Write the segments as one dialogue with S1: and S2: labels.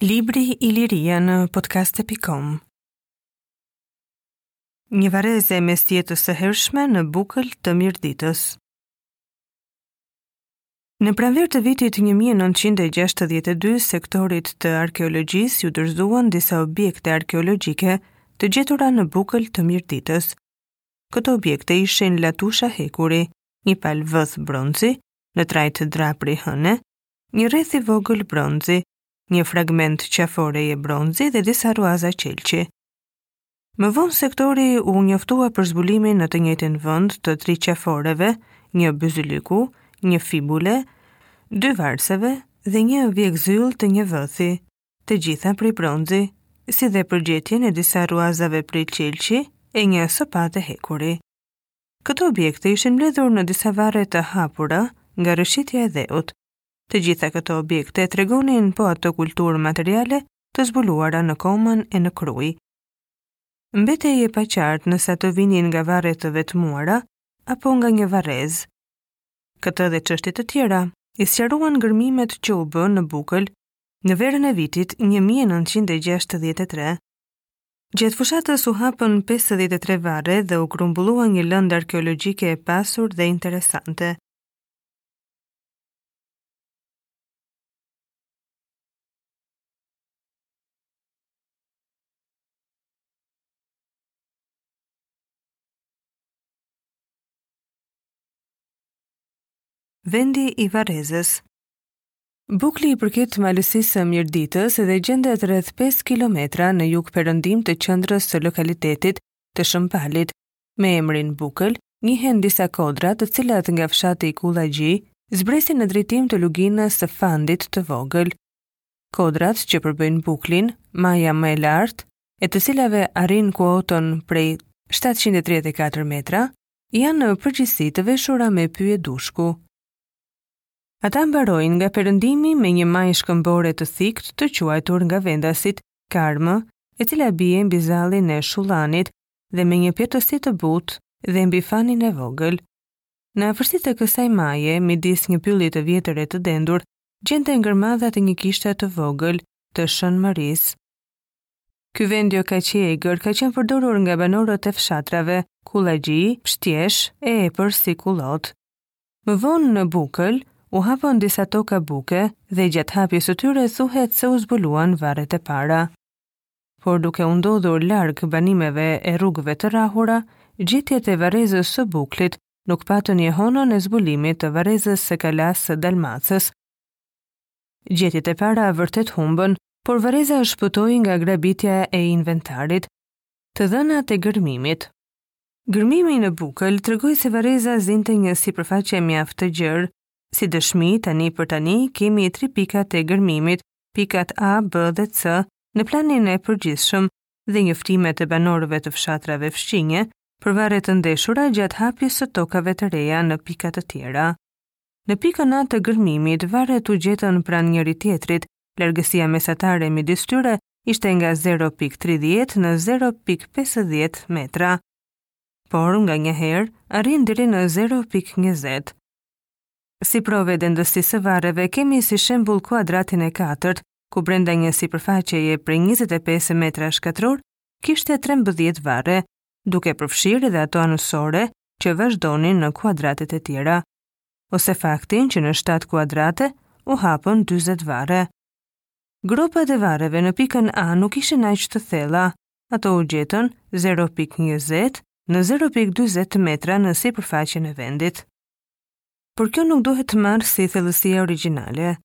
S1: Libri Iliria në podcaste.com Një varrezë e mesjetës së hershme në Bukël të Mirditës. Në pranverë të vitit 1962, sektorit të arkeologjisë iu dorëzuan disa objekte arkeologjike të gjetura në Bukël të Mirditës. Këto objekte ishin latusha hekuri, një palë vëthë bronzi, në trajtë drapri hëne, një rreth i vogël bronzi, një fragment qaforeje bronzi dhe disa ruaza qelqi. Më vonë sektori u njoftua për zbulimin në të njëjtin vend të tri qaforeve, një byzyliku, një fibule, dy varëseve dhe një vjegëzyll të një vëthi, të gjitha prej bronzi, si dhe për gjetjen e disa ruazave prej qelqi e një sopate hekuri. Këto objekte ishin mbledhur në disa varre të hapura nga rëshqitja e dheut. Të gjitha këto objekte tregonin po atë kulturë materiale të zbuluara në Koman e në Krujë. Mbetej e paqartë nëse ato vinin nga varre të vetmuara apo nga një varrezë. Këtë dhe çështje të tjera i sqaruan gërmimet që u bënë në Bukël në verën e vitit 1963, Gjatë fushatës u hapën 53 varre dhe u grumbullua një lëndë arkeologjike e pasur dhe interesante. Vendi i Varrezës Bukli i përket malësisë së Mirditës dhe gjendet rreth 5 kilometra në jug-perëndim të qendrës së lokalitetit të Shënpalit. Me emrin Bukël njihen disa kodra të cilat nga fshati Kullaxhi zbresin në drejtim të luginës së Fanit të vogël. Kodrat që përbëjnë Buklin, maja më e lartë, e të cilave arrin kuotën prej 734 metra, janë në përgjithësi të veshura me pyje dushku. Ato mbarojnë nga perëndimi me një majë shkëmbore të thiktë të quajtur nga vendasit karmë, e cila bie mbi zallin e Shullanit dhe me një pjerrtësi të butë dhe mbi Fanin e Vogël. Në afërsi të kësaj maje, midis një pylli të vjetër e të dendur, gjendet gërmadha e një kishe të vogël të Shën Mërisë. Ky vend jo aq i egër ka qenë përdorur nga banorët e fshatrave Kullaxhi, Peshqesh e epër si kullotë. Më vonë në Bukël u hapën disa toka buke dhe gjatë hapjes së tyre thuhet se u zbuluan varret e para. Por duke u ndodhur larg banimeve e rrugëve të rrahura, gjetjet e varrezës së Buklit nuk patën jehonën e zbulimit të varrezës së Kalasë së Dalmacës. Gjetjet e para vërtet humbën, por varreza shpëtoi nga grabitja e inventarit. Të dhënat e gërmimit. Gërmimi në Bukël tregoi se varreza zinte një sipërfaqe mjaft të gjerë. Si dëshmi, tani për tani kemi tri pikat e gërmimit, pikat A, B dhe C, në planin e përgjithshëm dhe njoftimet e banorëve të fshatrave fqinje për varre të ndeshura gjatë hapjes së tokave të reja në pika të tjera. Në pikën A të gërmimit, varret u gjetën pranë njëri-tjetrit Largësia mesatare midis tyre ishte nga 0.30 në 0.50 metra, por nganjëherë arrin deri në 0.20. Si provë e dendësisë së varreve kemi si shembull kuadratin e katërt, ku brenda një sipërfaqeje prej 25 metra katror kishte 13 varre, duke përfshirë edhe ato anësore që vazhdonin në kuadratet e tjera. ose faktin që në shtatë kuadrate u hapën dyzet varre. Gropat e varreve në pikën A nuk ishin aq të thella, ato u gjetën 0.20 në 0.40 metra nën sipërfaqen e vendit. Por kjo nuk duhet të merret si thellësia origjinale.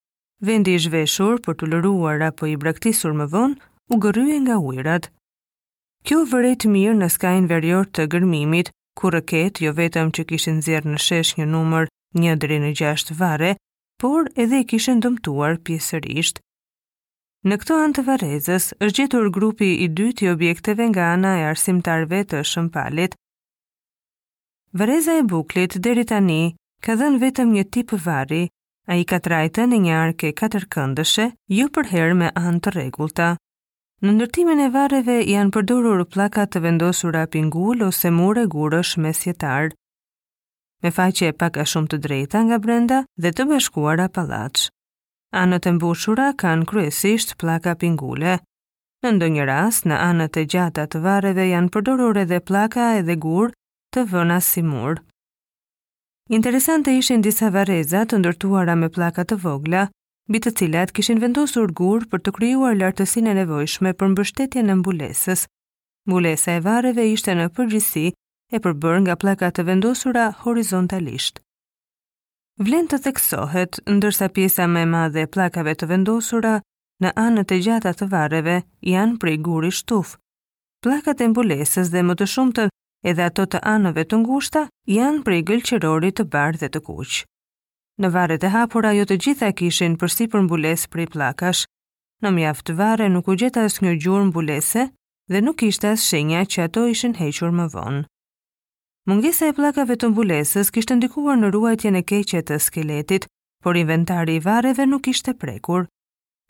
S1: Vendi i zhveshur për t'u lëruar apo i braktisur më vonë u gërrye nga ujërat. Kjo vërehet mirë në skajin verior të gërmimit, ku rrëketë jo vetëm që kishin nxjerrë në shesh një numër një deri në gjashtë varre, por edhe i kishin dëmtuar pjesërisht. Në këtë anë të varrezës është gjetur grupi i dytë i objekteve nga ana e arsimtarëve të Shëmpalit. Varreza e Buklit deri tani ka dhënë vetëm një tip varri, ai ka trajtën e një arke katërkëndëshe, jo përherë me anë të rregullta. Në ndërtimin e varreve janë përdorur pllaka të vendosura pingul ose mure gurësh mesjetarë, me faqe pak a shumë të drejta nga brenda dhe të bashkuara pa llaç. Anët e mbushura kanë kryesisht pllaka pingule. Në ndonjë rast, në anët e gjata të varreve janë përdorur edhe pllaka edhe gurë të vëna si mur. Interesante ishin disa varreza të ndërtuara me pllaka të vogla, mbi të cilat kishin vendosur gurë për të krijuar lartësinë e nevojshme për mbështetjen e mbulesës. Mbulesa e varreve ishte në përgjithësi e përbërë nga pllaka të vendosura horizontalisht. Vlen të theksohet, ndërsa pjesa më e madhe e pllakave të vendosura në anët e gjata të varreve janë prej guri shtuf. Pllakat e mbulesës dhe më të shumtën edhe ato të anëve të ngushta janë prej gëlqerori të bardhë dhe të kuq. Në varret e hapura jo të gjitha kishin përsipër mbulesë prej pllakash. Në mjaft varre nuk u gjet asnjë gjurmë mbulese dhe nuk ishte as shenja që ato ishin hequr më vonë. Mungesa e pllakave të mbulesës kishte ndikuar në ruajtjen e keqe të skeletit, por inventari i varreve nuk ishte prekur.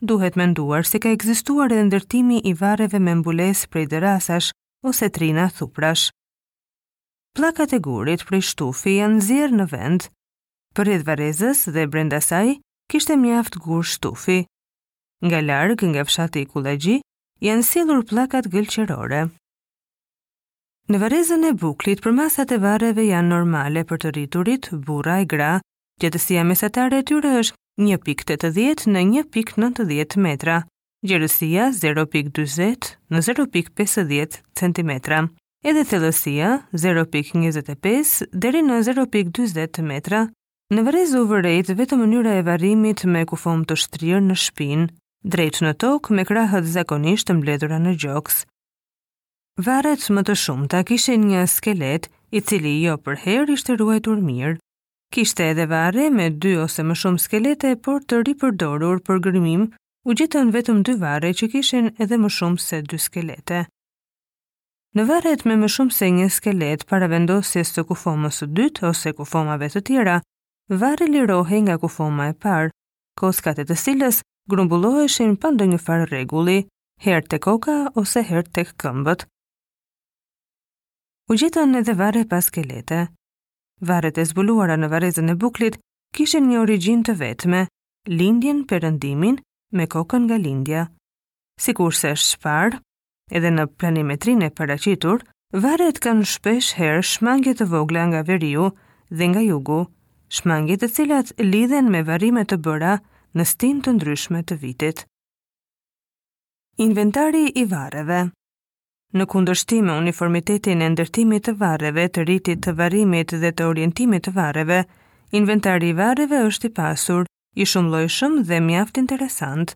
S1: Duhet menduar se ka ekzistuar edhe ndërtimi i varreve me mbulesë prej dërrasash ose trina thuprash. Pllakat e gurit prej shtufi janë nxjerrë në vend. Përreth varrezës dhe brenda saj kishte mjaft gurë shtufi. Nga larg, nga fshati i Kullaxhi, janë sjellur pllakat gëlqerore. Në varrezën e Buklit, përmasat e varreve janë normale për të rriturit, burra e gra. Gjatësia mesatare e tyre është 1.80 në 1.90 metra. gjerësia 0.40 në 0.50 cm, edhe thellësia 0.25 deri në 0.40 metra. Në varrezë u vërejt vetëm mënyra e varrimit me kufomë të shtrirë në shpinë, drejt në tokë me krahët zakonisht të mbledhura në gjoks. Varret më të shumta kishin një skelet, i cili jo përherë ishte ruajtur mirë. Kishte edhe varre me dy ose më shumë skelete, por të ripërdorur për gërmim u gjetën vetëm dy varre që kishin edhe më shumë se dy skelete. Në varret me më shumë se një skelet para vendosjes së kufomës së dytë ose kufomave të tjera, varri lirohej nga kufoma e parë, kockat e të cilës grumbulloheshin pa ndonjëfarë rregulli, herë tek koka ose herë tek këmbët. U gjetën edhe varre pa skelete. Varret e zbuluara në varrezën e Buklit kishin një origjinë të vetme, lindjen perëndimin me kokën nga lindja. Sikurse është parë, edhe në planimetrinë e paraqitur, varret kanë shpeshherë shmangie të vogla nga veriu dhe nga jugu, shmangie të cilat lidhen me varrime të bëra në stinë të ndryshme të vitit. Inventari i varreve Në kundërshtim me uniformitetin e ndërtimit të varreve, të ritit të varrimit dhe të orientimit të varreve, inventari i varreve është i pasur, i shumëllojshëm dhe mjaft interesant.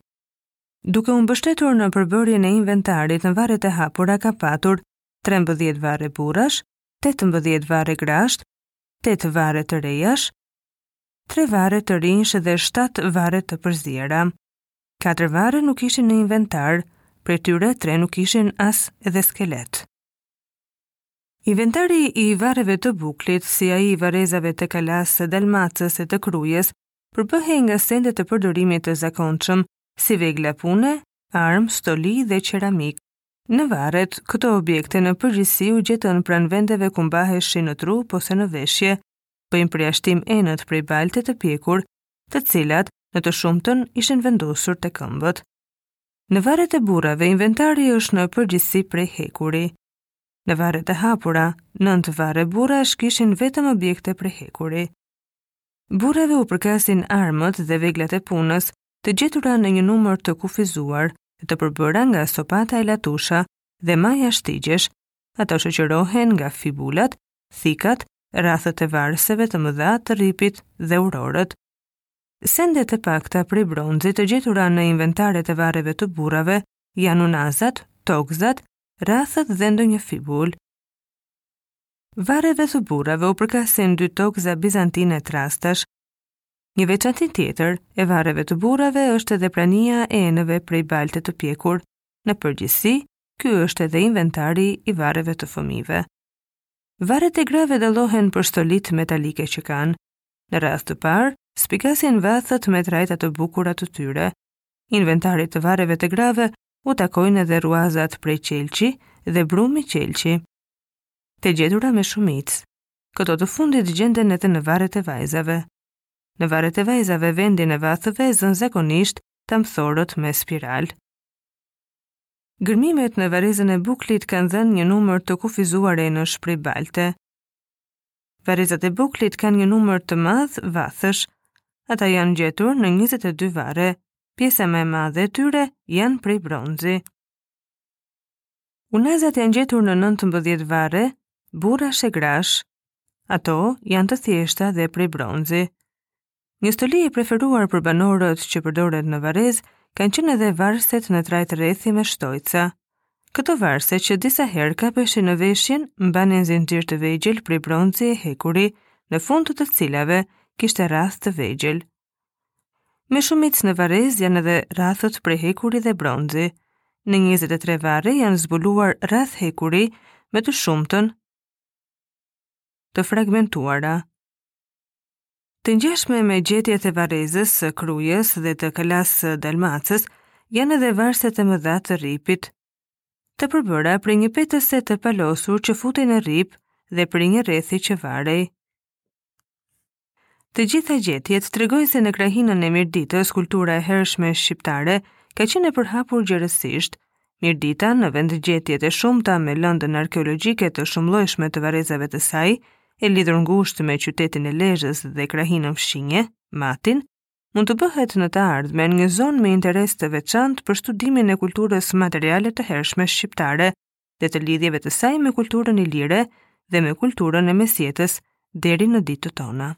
S1: Duke u mbështetur në përbërjen e inventarit në varret e hapura ka patur 13 varre burrash, 18 varre grash, 8 varre të rejash, 3 varre të rinjsh dhe 7 varre të përziera. Katër varre nuk kishin inventar, prej tyre tre nuk kishin as edhe skelet. Inventari i varreve të Buklit, si ai i varrezave të Kalasë së Dalmacës e të Krujës, përbëhej nga sende të përdorimit të zakonshëm, si vegla pune, armë, stoli dhe qeramikë. Në varret, këto objekte në përgjithësi u gjetën pranë vendeve ku mbaheshin në trup ose në veshje, bëjnë përjashtim enët prej balte të pjekur të cilat në të shumtën ishin vendosur te këmbët. Në varret e burrave inventari është në përgjithësi prej hekuri. Në varret e hapura, nëntë varre burrash kishin vetëm objekte prej hekuri. Burrave u përkasin armët dhe veglat e punës, të gjetura në një numër të kufizuar, të përbëra nga sopata e latusha dhe maja shtigjesh, ato shoqërohen nga fibulat thikat, rrathët e varëseve të mëdha të rripit dhe urorët. Sendet e pakta prej bronzi të gjetura në inventaret e varreve të burrave janë unazat, tokëzat, rrathët dhe ndonjë fibulë. Varreve të burrave u përkasin dy tokëza bizantine trastash. Një veçanti tjetër e varreve të burrave është edhe prania e enëve prej balte të pjekur. Në përgjithësi, ky është edhe inventari i varreve të fëmijëve. Varret e grave dallohen për stolitë metalike që kanë. Në radhë të parë, spikasin vathët me trajta të bukura të tyre. Inventarit të varreve të grave u takojnë edhe ruazat prej qelqi dhe brumi qelqi. Të gjetura me shumicë. Këto të fundit gjenden edhe në varret e vajzave. Në varret e vajzave vendin e vathëve e zënë zakonisht tëmthorët me spirale. Gërmimet në varrezën e Buklit kanë dhënë një numër të kufizuar enësh prej balte. Varrezat e Buklit kanë një numër të madh vathësh. Ata janë gjetur në 22 varre. Pjesa më e madhe e tyre janë prej bronzi. Unazat janë gjetur në 19 varre, burrash e grash. Ato janë të thjeshta dhe prej bronzi. Një stoli e preferuar për banorët që përdoret në varrezë kanë qenë edhe varset në trajtë rrethi me shtojca. Këto varse që disa herë kapeshin në veshjen, mbanin zinxhirë të vegjël prej bronzi e hekuri, në fund të të cilave kishte rrathë të vegjël. Me shumicë në varrezë janë edhe rrathët prej hekuri dhe bronzi. Në 23 varre janë zbuluar rrathë hekuri më të shumtën të fragmentuara. Të ngjashme me gjetjet e varrezës së Krujës dhe të Kalasë së Dalmacës, janë edhe varset e mëdha të rripit, të përbëra prej një petëze të palosur që futej në rrip dhe prej një rrethi që varej. Të gjitha gjetjet tregojnë se në krahinën e Mirditës kultura e hershme shqiptare ka qenë e përhapur gjerësisht, Mirdita, me vendgjetjet e shumta me lëndën arkeologjike të shumëllojshme të varrezave të saj, e lidhur ngushtë me qytetin e Lezhës dhe krahinën fqinje, Matin, mund të bëhet në të ardhmen një zonë me interes të veçantë për studimin e kulturës materiale të hershme shqiptare dhe të lidhjeve të saj me kulturën ilire dhe me kulturën e mesjetës deri në ditët tona.